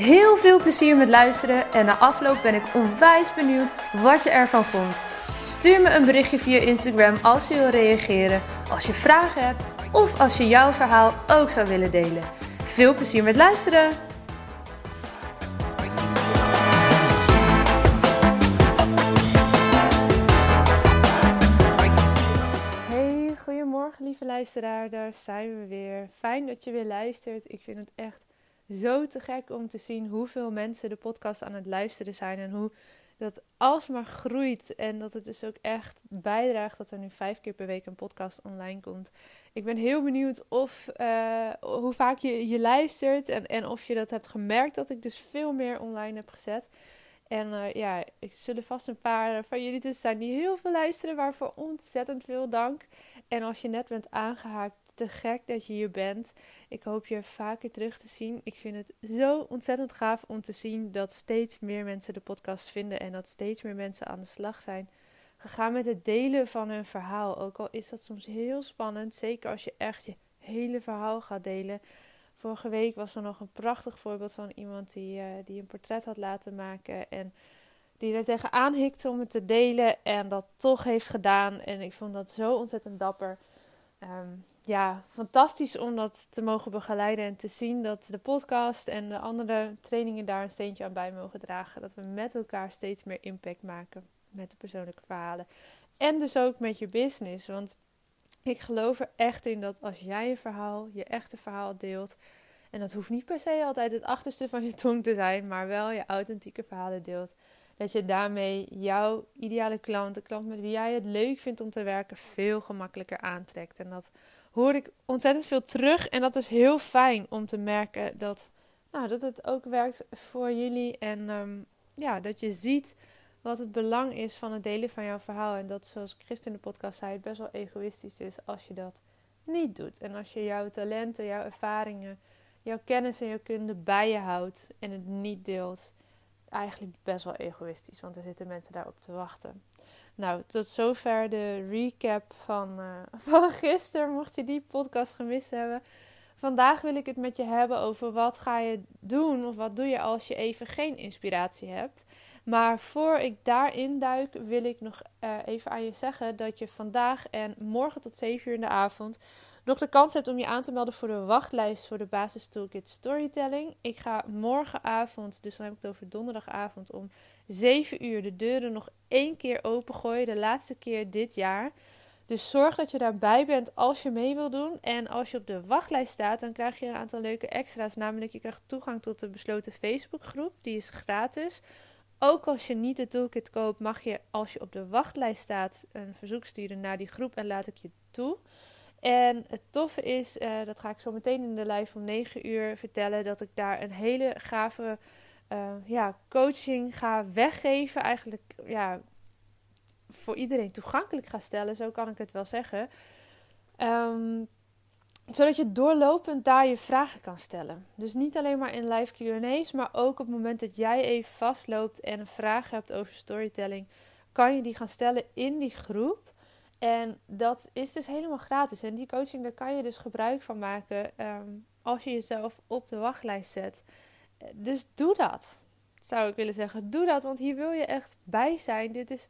Heel veel plezier met luisteren en na afloop ben ik onwijs benieuwd wat je ervan vond. Stuur me een berichtje via Instagram als je wil reageren, als je vragen hebt of als je jouw verhaal ook zou willen delen. Veel plezier met luisteren! Hey, goedemorgen lieve luisteraar, daar zijn we weer. Fijn dat je weer luistert. Ik vind het echt zo te gek om te zien hoeveel mensen de podcast aan het luisteren zijn en hoe dat alsmaar groeit en dat het dus ook echt bijdraagt dat er nu vijf keer per week een podcast online komt. Ik ben heel benieuwd of, uh, hoe vaak je, je luistert en, en of je dat hebt gemerkt dat ik dus veel meer online heb gezet. En uh, ja, ik zullen vast een paar van jullie tussen zijn die heel veel luisteren, waarvoor ontzettend veel dank. En als je net bent aangehaakt, te gek dat je hier bent. Ik hoop je vaker terug te zien. Ik vind het zo ontzettend gaaf om te zien dat steeds meer mensen de podcast vinden en dat steeds meer mensen aan de slag zijn gegaan met het delen van hun verhaal. Ook al is dat soms heel spannend, zeker als je echt je hele verhaal gaat delen. Vorige week was er nog een prachtig voorbeeld van iemand die, uh, die een portret had laten maken en die er tegenaan hikte om het te delen en dat toch heeft gedaan. En ik vond dat zo ontzettend dapper. Um, ja, fantastisch om dat te mogen begeleiden en te zien dat de podcast en de andere trainingen daar een steentje aan bij mogen dragen. Dat we met elkaar steeds meer impact maken met de persoonlijke verhalen. En dus ook met je business. Want ik geloof er echt in dat als jij je verhaal, je echte verhaal deelt. En dat hoeft niet per se altijd het achterste van je tong te zijn, maar wel je authentieke verhalen deelt. Dat je daarmee jouw ideale klant, de klant met wie jij het leuk vindt om te werken, veel gemakkelijker aantrekt. En dat hoor ik ontzettend veel terug. En dat is heel fijn om te merken dat, nou, dat het ook werkt voor jullie. En um, ja, dat je ziet wat het belang is van het delen van jouw verhaal. En dat, zoals Christ in de podcast zei, het best wel egoïstisch is als je dat niet doet. En als je jouw talenten, jouw ervaringen, jouw kennis en jouw kunde bij je houdt en het niet deelt. Eigenlijk best wel egoïstisch, want er zitten mensen daarop te wachten. Nou, tot zover de recap van, uh, van gisteren, mocht je die podcast gemist hebben. Vandaag wil ik het met je hebben over wat ga je doen of wat doe je als je even geen inspiratie hebt. Maar voor ik daarin duik, wil ik nog uh, even aan je zeggen dat je vandaag en morgen tot 7 uur in de avond nog de kans hebt om je aan te melden voor de wachtlijst voor de Basis Toolkit Storytelling. Ik ga morgenavond, dus dan heb ik het over donderdagavond om 7 uur, de deuren nog één keer opengooien. De laatste keer dit jaar. Dus zorg dat je daarbij bent als je mee wil doen. En als je op de wachtlijst staat, dan krijg je een aantal leuke extra's. Namelijk, je krijgt toegang tot de besloten Facebookgroep. Die is gratis. Ook als je niet de toolkit koopt, mag je als je op de wachtlijst staat een verzoek sturen naar die groep en laat ik je toe. En het toffe is, uh, dat ga ik zo meteen in de live om 9 uur vertellen, dat ik daar een hele gave uh, ja, coaching ga weggeven. Eigenlijk ja, voor iedereen toegankelijk ga stellen, zo kan ik het wel zeggen. Um, zodat je doorlopend daar je vragen kan stellen. Dus niet alleen maar in live QA's, maar ook op het moment dat jij even vastloopt en een vraag hebt over storytelling, kan je die gaan stellen in die groep. En dat is dus helemaal gratis. En die coaching, daar kan je dus gebruik van maken um, als je jezelf op de wachtlijst zet. Dus doe dat, zou ik willen zeggen. Doe dat, want hier wil je echt bij zijn. Dit is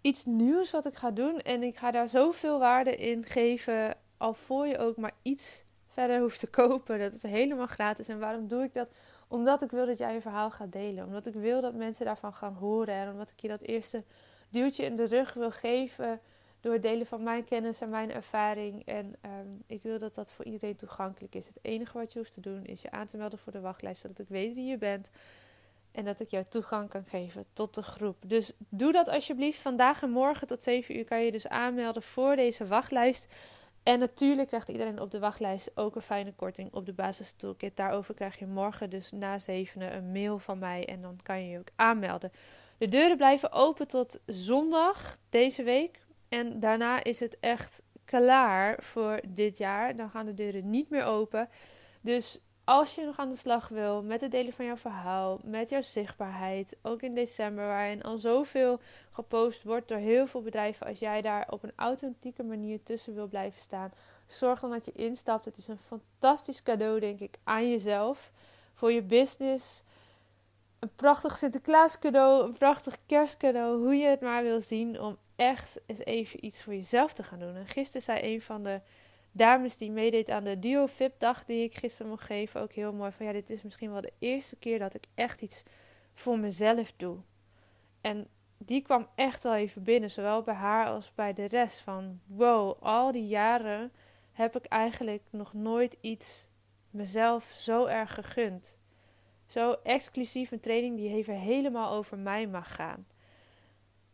iets nieuws wat ik ga doen. En ik ga daar zoveel waarde in geven al voor je ook maar iets verder hoeft te kopen. Dat is helemaal gratis. En waarom doe ik dat? Omdat ik wil dat jij je verhaal gaat delen. Omdat ik wil dat mensen daarvan gaan horen. En omdat ik je dat eerste duwtje in de rug wil geven. Door delen van mijn kennis en mijn ervaring. En um, ik wil dat dat voor iedereen toegankelijk is. Het enige wat je hoeft te doen is je aan te melden voor de wachtlijst. Zodat ik weet wie je bent. En dat ik jou toegang kan geven tot de groep. Dus doe dat alsjeblieft. Vandaag en morgen tot 7 uur kan je dus aanmelden voor deze wachtlijst. En natuurlijk krijgt iedereen op de wachtlijst ook een fijne korting op de basis toolkit. Daarover krijg je morgen dus na zevenen een mail van mij en dan kan je je ook aanmelden. De deuren blijven open tot zondag deze week. En daarna is het echt klaar voor dit jaar. Dan gaan de deuren niet meer open. Dus als je nog aan de slag wil met het delen van jouw verhaal, met jouw zichtbaarheid, ook in december, waarin al zoveel gepost wordt door heel veel bedrijven, als jij daar op een authentieke manier tussen wil blijven staan, zorg dan dat je instapt. Het is een fantastisch cadeau, denk ik, aan jezelf, voor je business. Een prachtig Sinterklaas cadeau, een prachtig kerstcadeau, hoe je het maar wil zien, om echt eens even iets voor jezelf te gaan doen. En gisteren zei een van de dames die meedeed aan de Duo VIP dag die ik gisteren mocht geven, ook heel mooi van ja, dit is misschien wel de eerste keer dat ik echt iets voor mezelf doe. En die kwam echt wel even binnen, zowel bij haar als bij de rest. Van wow, al die jaren heb ik eigenlijk nog nooit iets mezelf zo erg gegund. Zo exclusief een training die even helemaal over mij mag gaan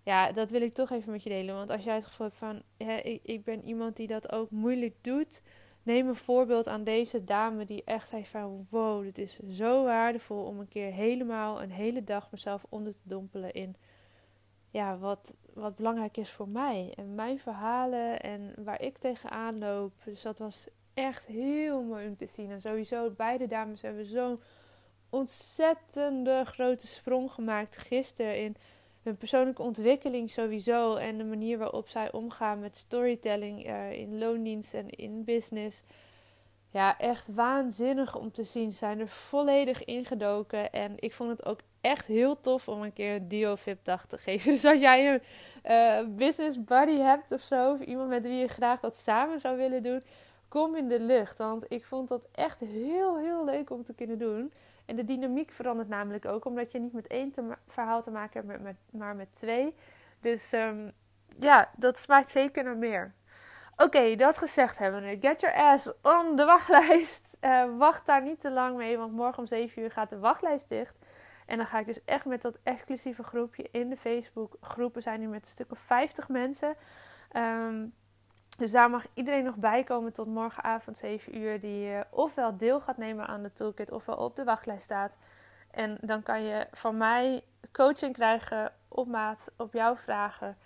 ja, dat wil ik toch even met je delen. Want als jij het gevoel hebt van, ik, ik ben iemand die dat ook moeilijk doet. Neem een voorbeeld aan deze dame die echt zei van, wow, dit is zo waardevol om een keer helemaal een hele dag mezelf onder te dompelen in, ja, wat, wat belangrijk is voor mij. En mijn verhalen en waar ik tegenaan loop. Dus dat was echt heel mooi om te zien. En sowieso, beide dames hebben zo'n ontzettende grote sprong gemaakt gisteren in hun persoonlijke ontwikkeling sowieso en de manier waarop zij omgaan met storytelling uh, in loondienst en in business. Ja, echt waanzinnig om te zien. Ze zijn er volledig ingedoken. En ik vond het ook echt heel tof om een keer een Duo-VIP-dag te geven. Dus als jij een uh, business buddy hebt of zo, of iemand met wie je graag dat samen zou willen doen, kom in de lucht. Want ik vond dat echt heel, heel leuk om te kunnen doen. En de dynamiek verandert namelijk ook, omdat je niet met één verhaal te maken hebt, met, maar met twee. Dus um, ja, dat smaakt zeker naar meer. Oké, dat gezegd hebben Get your ass on de wachtlijst. Uh, wacht daar niet te lang mee, want morgen om 7 uur gaat de wachtlijst dicht. En dan ga ik dus echt met dat exclusieve groepje in de Facebook groepen. zijn nu met een stuk of 50 mensen. Um, dus daar mag iedereen nog bij komen tot morgenavond 7 uur. Die uh, ofwel deel gaat nemen aan de toolkit ofwel op de wachtlijst staat. En dan kan je van mij coaching krijgen op maat, op jouw vragen.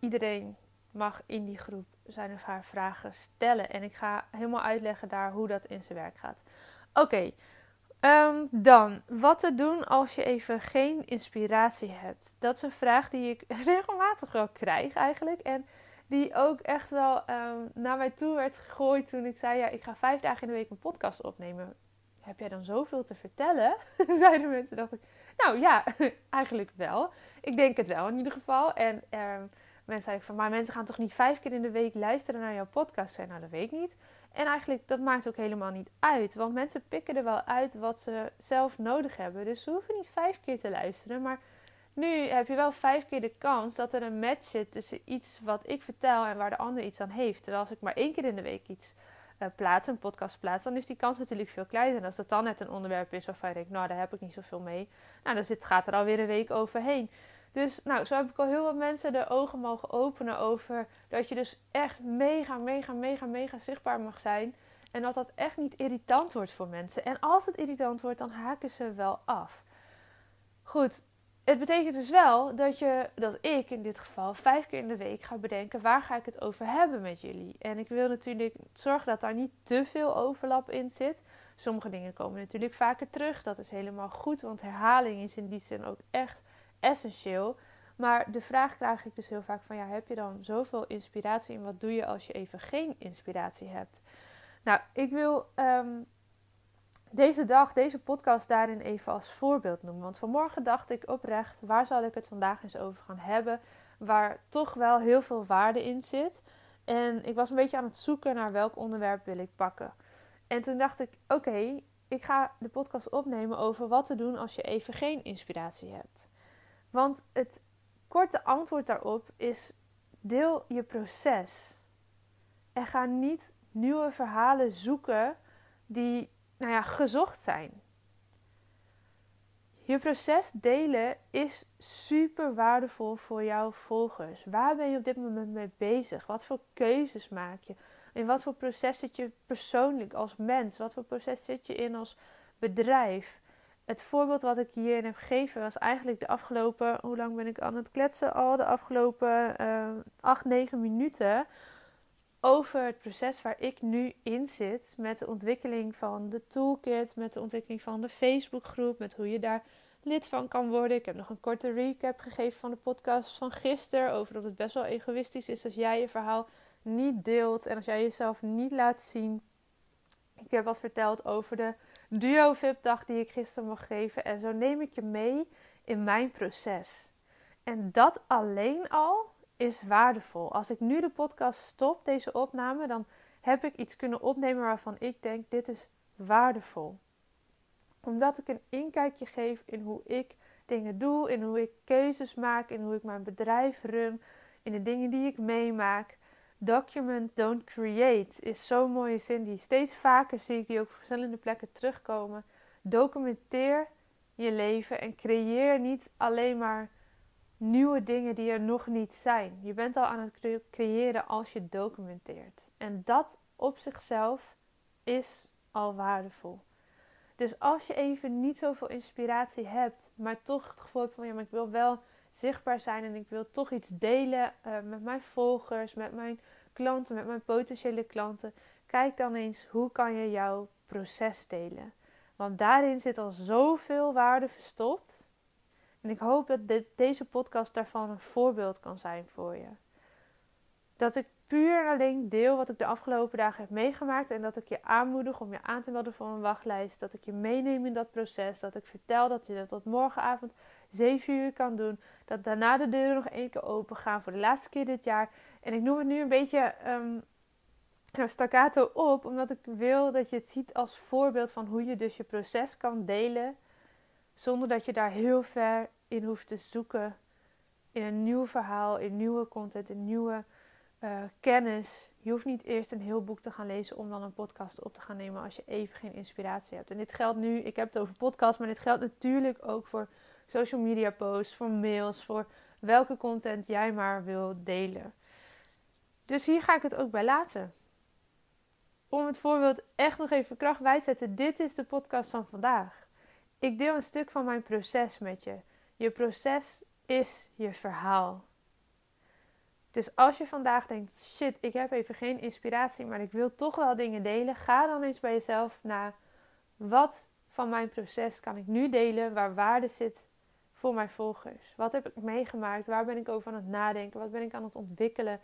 Iedereen mag in die groep zijn of haar vragen stellen. En ik ga helemaal uitleggen daar hoe dat in zijn werk gaat. Oké, ehm, dan wat te doen als je even geen inspiratie hebt. Dat is een vraag die ik regelmatig wel krijg eigenlijk. En die ook echt wel um, naar mij toe werd gegooid toen ik zei: Ja, ik ga vijf dagen in de week een podcast opnemen. Heb jij dan zoveel te vertellen? Zeiden mensen. Dacht ik: Nou ja, eigenlijk wel. Ik denk het wel in ieder geval. En um, mensen zeiden van: Maar mensen gaan toch niet vijf keer in de week luisteren naar jouw podcast? Zei, nou, dat weet ik niet. En eigenlijk, dat maakt ook helemaal niet uit. Want mensen pikken er wel uit wat ze zelf nodig hebben. Dus ze hoeven niet vijf keer te luisteren. Maar nu heb je wel vijf keer de kans dat er een match zit tussen iets wat ik vertel en waar de ander iets aan heeft. Terwijl als ik maar één keer in de week iets uh, plaats, een podcast plaats, dan is die kans natuurlijk veel kleiner. En als dat dan net een onderwerp is waarvan je denkt, nou daar heb ik niet zoveel mee. Nou, dan zit, gaat er alweer een week overheen. Dus nou, zo heb ik al heel wat mensen de ogen mogen openen over dat je dus echt mega, mega, mega, mega zichtbaar mag zijn. En dat dat echt niet irritant wordt voor mensen. En als het irritant wordt, dan haken ze wel af. Goed, het betekent dus wel dat, je, dat ik in dit geval vijf keer in de week ga bedenken waar ga ik het over hebben met jullie. En ik wil natuurlijk zorgen dat daar niet te veel overlap in zit. Sommige dingen komen natuurlijk vaker terug. Dat is helemaal goed, want herhaling is in die zin ook echt essentieel. Maar de vraag krijg ik dus heel vaak van ja, heb je dan zoveel inspiratie en wat doe je als je even geen inspiratie hebt? Nou, ik wil ehm, deze dag, deze podcast daarin even als voorbeeld noemen. Want vanmorgen dacht ik oprecht, waar zal ik het vandaag eens over gaan hebben? Waar toch wel heel veel waarde in zit. En ik was een beetje aan het zoeken naar welk onderwerp wil ik pakken. En toen dacht ik, oké, ik ga de podcast opnemen over wat te doen als je even geen inspiratie hebt. Want het korte antwoord daarop is: deel je proces. En ga niet nieuwe verhalen zoeken die nou ja, gezocht zijn. Je proces delen is super waardevol voor jouw volgers. Waar ben je op dit moment mee bezig? Wat voor keuzes maak je? In wat voor proces zit je persoonlijk als mens? Wat voor proces zit je in als bedrijf? Het voorbeeld wat ik hierin heb gegeven was eigenlijk de afgelopen, hoe lang ben ik aan het kletsen al? De afgelopen uh, 8, 9 minuten over het proces waar ik nu in zit met de ontwikkeling van de toolkit, met de ontwikkeling van de Facebookgroep, met hoe je daar lid van kan worden. Ik heb nog een korte recap gegeven van de podcast van gisteren over dat het best wel egoïstisch is als jij je verhaal niet deelt en als jij jezelf niet laat zien. Ik heb wat verteld over de duo VIP dag die ik gisteren mocht geven en zo neem ik je mee in mijn proces. En dat alleen al is waardevol. Als ik nu de podcast stop, deze opname, dan heb ik iets kunnen opnemen waarvan ik denk: dit is waardevol. Omdat ik een inkijkje geef in hoe ik dingen doe, in hoe ik keuzes maak, in hoe ik mijn bedrijf run, in de dingen die ik meemaak. Document, don't create is zo'n mooie zin die steeds vaker zie ik die op verschillende plekken terugkomen. Documenteer je leven en creëer niet alleen maar nieuwe dingen die er nog niet zijn. Je bent al aan het creëren als je documenteert. En dat op zichzelf is al waardevol. Dus als je even niet zoveel inspiratie hebt, maar toch het gevoel hebt van ja, maar ik wil wel zichtbaar zijn en ik wil toch iets delen uh, met mijn volgers, met mijn klanten, met mijn potentiële klanten. Kijk dan eens hoe kan je jouw proces delen. Want daarin zit al zoveel waarde verstopt. En ik hoop dat deze podcast daarvan een voorbeeld kan zijn voor je. Dat ik puur en alleen deel wat ik de afgelopen dagen heb meegemaakt. En dat ik je aanmoedig om je aan te melden voor een wachtlijst. Dat ik je meeneem in dat proces. Dat ik vertel dat je dat tot morgenavond 7 uur kan doen. Dat daarna de deuren nog één keer open gaan voor de laatste keer dit jaar. En ik noem het nu een beetje um, staccato op. Omdat ik wil dat je het ziet als voorbeeld van hoe je dus je proces kan delen. Zonder dat je daar heel ver in hoeft te zoeken in een nieuw verhaal, in nieuwe content, in nieuwe uh, kennis. Je hoeft niet eerst een heel boek te gaan lezen om dan een podcast op te gaan nemen als je even geen inspiratie hebt. En dit geldt nu, ik heb het over podcast, maar dit geldt natuurlijk ook voor social media posts, voor mails, voor welke content jij maar wil delen. Dus hier ga ik het ook bij laten. Om het voorbeeld echt nog even kracht bij te zetten, dit is de podcast van vandaag. Ik deel een stuk van mijn proces met je. Je proces is je verhaal. Dus als je vandaag denkt: shit, ik heb even geen inspiratie, maar ik wil toch wel dingen delen, ga dan eens bij jezelf naar wat van mijn proces kan ik nu delen waar waarde zit voor mijn volgers. Wat heb ik meegemaakt? Waar ben ik over aan het nadenken? Wat ben ik aan het ontwikkelen?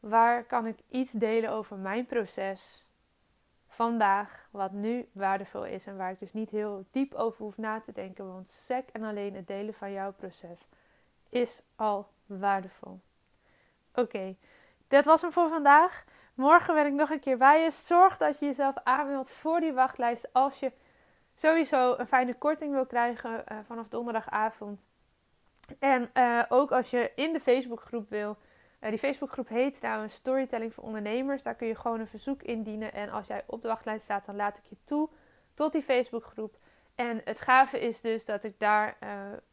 Waar kan ik iets delen over mijn proces? Vandaag, wat nu waardevol is en waar ik dus niet heel diep over hoef na te denken, want sec en alleen het delen van jouw proces is al waardevol. Oké, dat was hem voor vandaag. Morgen ben ik nog een keer bij je. Zorg dat je jezelf aanmeldt voor die wachtlijst als je sowieso een fijne korting wil krijgen uh, vanaf donderdagavond. En uh, ook als je in de Facebookgroep wil uh, die Facebookgroep heet trouwens Storytelling voor Ondernemers. Daar kun je gewoon een verzoek indienen. En als jij op de wachtlijst staat, dan laat ik je toe tot die Facebookgroep. En het gave is dus dat ik daar uh,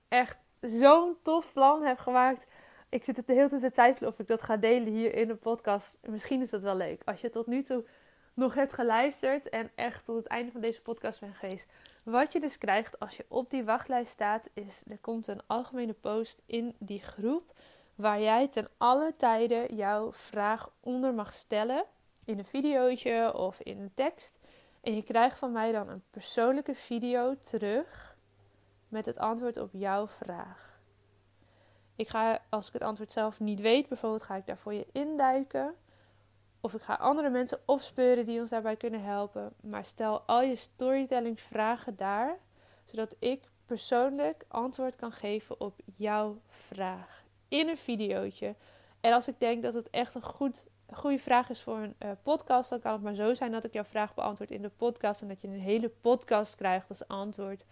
echt zo'n tof plan heb gemaakt. Ik zit het de hele tijd te twijfelen of ik dat ga delen hier in de podcast. Misschien is dat wel leuk. Als je tot nu toe nog hebt geluisterd en echt tot het einde van deze podcast bent geweest. Wat je dus krijgt als je op die wachtlijst staat, is er komt een algemene post in die groep waar jij ten alle tijden jouw vraag onder mag stellen. In een videootje of in een tekst. En je krijgt van mij dan een persoonlijke video terug met het antwoord op jouw vraag. Ik ga, als ik het antwoord zelf niet weet, bijvoorbeeld ga ik daar voor je induiken. Of ik ga andere mensen opspeuren die ons daarbij kunnen helpen. Maar stel al je storytelling vragen daar, zodat ik persoonlijk antwoord kan geven op jouw vraag in een videootje. En als ik denk dat het echt een goed, goede vraag is voor een uh, podcast, dan kan het maar zo zijn dat ik jouw vraag beantwoord in de podcast. En dat je een hele podcast krijgt als antwoord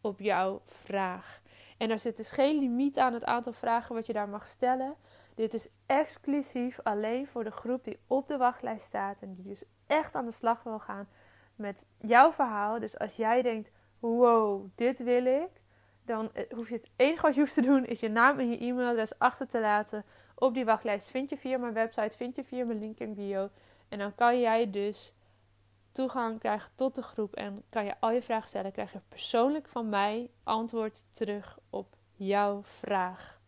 op jouw vraag. En er zit dus geen limiet aan het aantal vragen wat je daar mag stellen. Dit is exclusief alleen voor de groep die op de wachtlijst staat en die dus echt aan de slag wil gaan met jouw verhaal. Dus als jij denkt: wow, dit wil ik, dan eh, hoef je het enige wat je hoeft te doen is je naam en je e-mailadres achter te laten op die wachtlijst. Vind je via mijn website, vind je via mijn link in bio. En dan kan jij dus toegang krijgen tot de groep en kan je al je vragen stellen. Krijg je persoonlijk van mij antwoord terug op jouw vraag.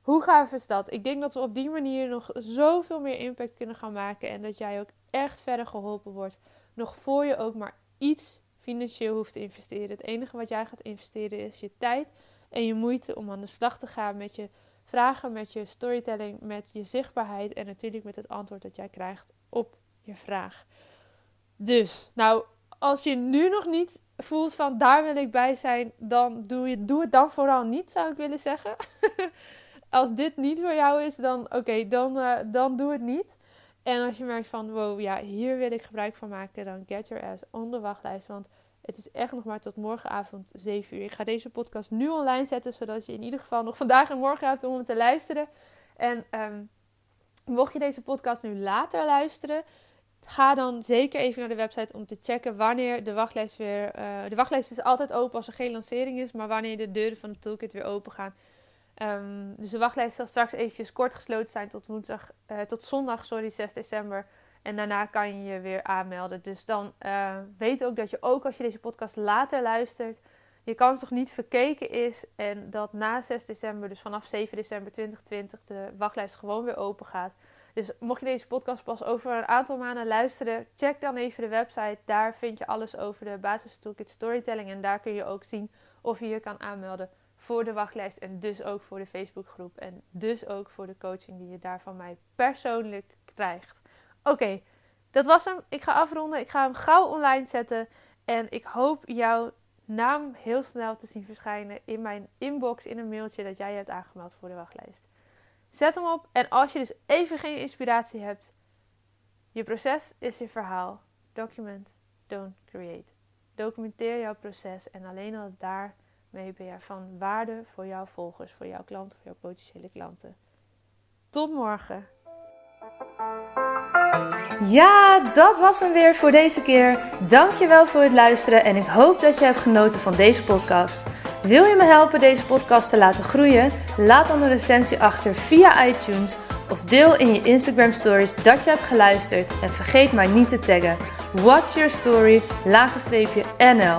Hoe gaaf is dat? Ik denk dat we op die manier nog zoveel meer impact kunnen gaan maken en dat jij ook echt verder geholpen wordt. Nog voor je ook maar iets financieel hoeft te investeren. Het enige wat jij gaat investeren is je tijd en je moeite om aan de slag te gaan met je vragen, met je storytelling, met je zichtbaarheid en natuurlijk met het antwoord dat jij krijgt op je vraag. Dus, nou, als je nu nog niet voelt van daar wil ik bij zijn, dan doe, je, doe het dan vooral niet, zou ik willen zeggen. als dit niet voor jou is, dan oké, dan, uh, dan doe het niet. En als je merkt van wow, ja, hier wil ik gebruik van maken, dan get your ass on de wachtlijst. Want het is echt nog maar tot morgenavond 7 uur. Ik ga deze podcast nu online zetten, zodat je in ieder geval nog vandaag en morgen hebt om hem te luisteren. En um, mocht je deze podcast nu later luisteren, ga dan zeker even naar de website om te checken wanneer de wachtlijst weer. Uh, de wachtlijst is altijd open als er geen lancering is, maar wanneer de deuren van de toolkit weer open gaan. Um, dus de wachtlijst zal straks eventjes kort gesloten zijn tot, woensdag, uh, tot zondag, sorry, 6 december. En daarna kan je je weer aanmelden. Dus dan uh, weet ook dat je ook als je deze podcast later luistert, je kans nog niet verkeken is. En dat na 6 december, dus vanaf 7 december 2020, de wachtlijst gewoon weer open gaat. Dus mocht je deze podcast pas over een aantal maanden luisteren, check dan even de website. Daar vind je alles over de basis toolkit storytelling. En daar kun je ook zien of je je kan aanmelden voor de wachtlijst. En dus ook voor de Facebookgroep. En dus ook voor de coaching die je daar van mij persoonlijk krijgt. Oké, dat was hem. Ik ga afronden. Ik ga hem gauw online zetten. En ik hoop jouw naam heel snel te zien verschijnen in mijn inbox in een mailtje dat jij hebt aangemeld voor de wachtlijst. Zet hem op. En als je dus even geen inspiratie hebt, je proces is je verhaal. Document, don't create. Documenteer jouw proces en alleen al je van waarde voor jouw volgers, voor jouw klanten, voor jouw potentiële klanten. Tot morgen. Ja, dat was hem weer voor deze keer. Dankjewel voor het luisteren en ik hoop dat je hebt genoten van deze podcast. Wil je me helpen deze podcast te laten groeien? Laat dan een recensie achter via iTunes of deel in je Instagram stories dat je hebt geluisterd en vergeet mij niet te taggen. What's your story? NL.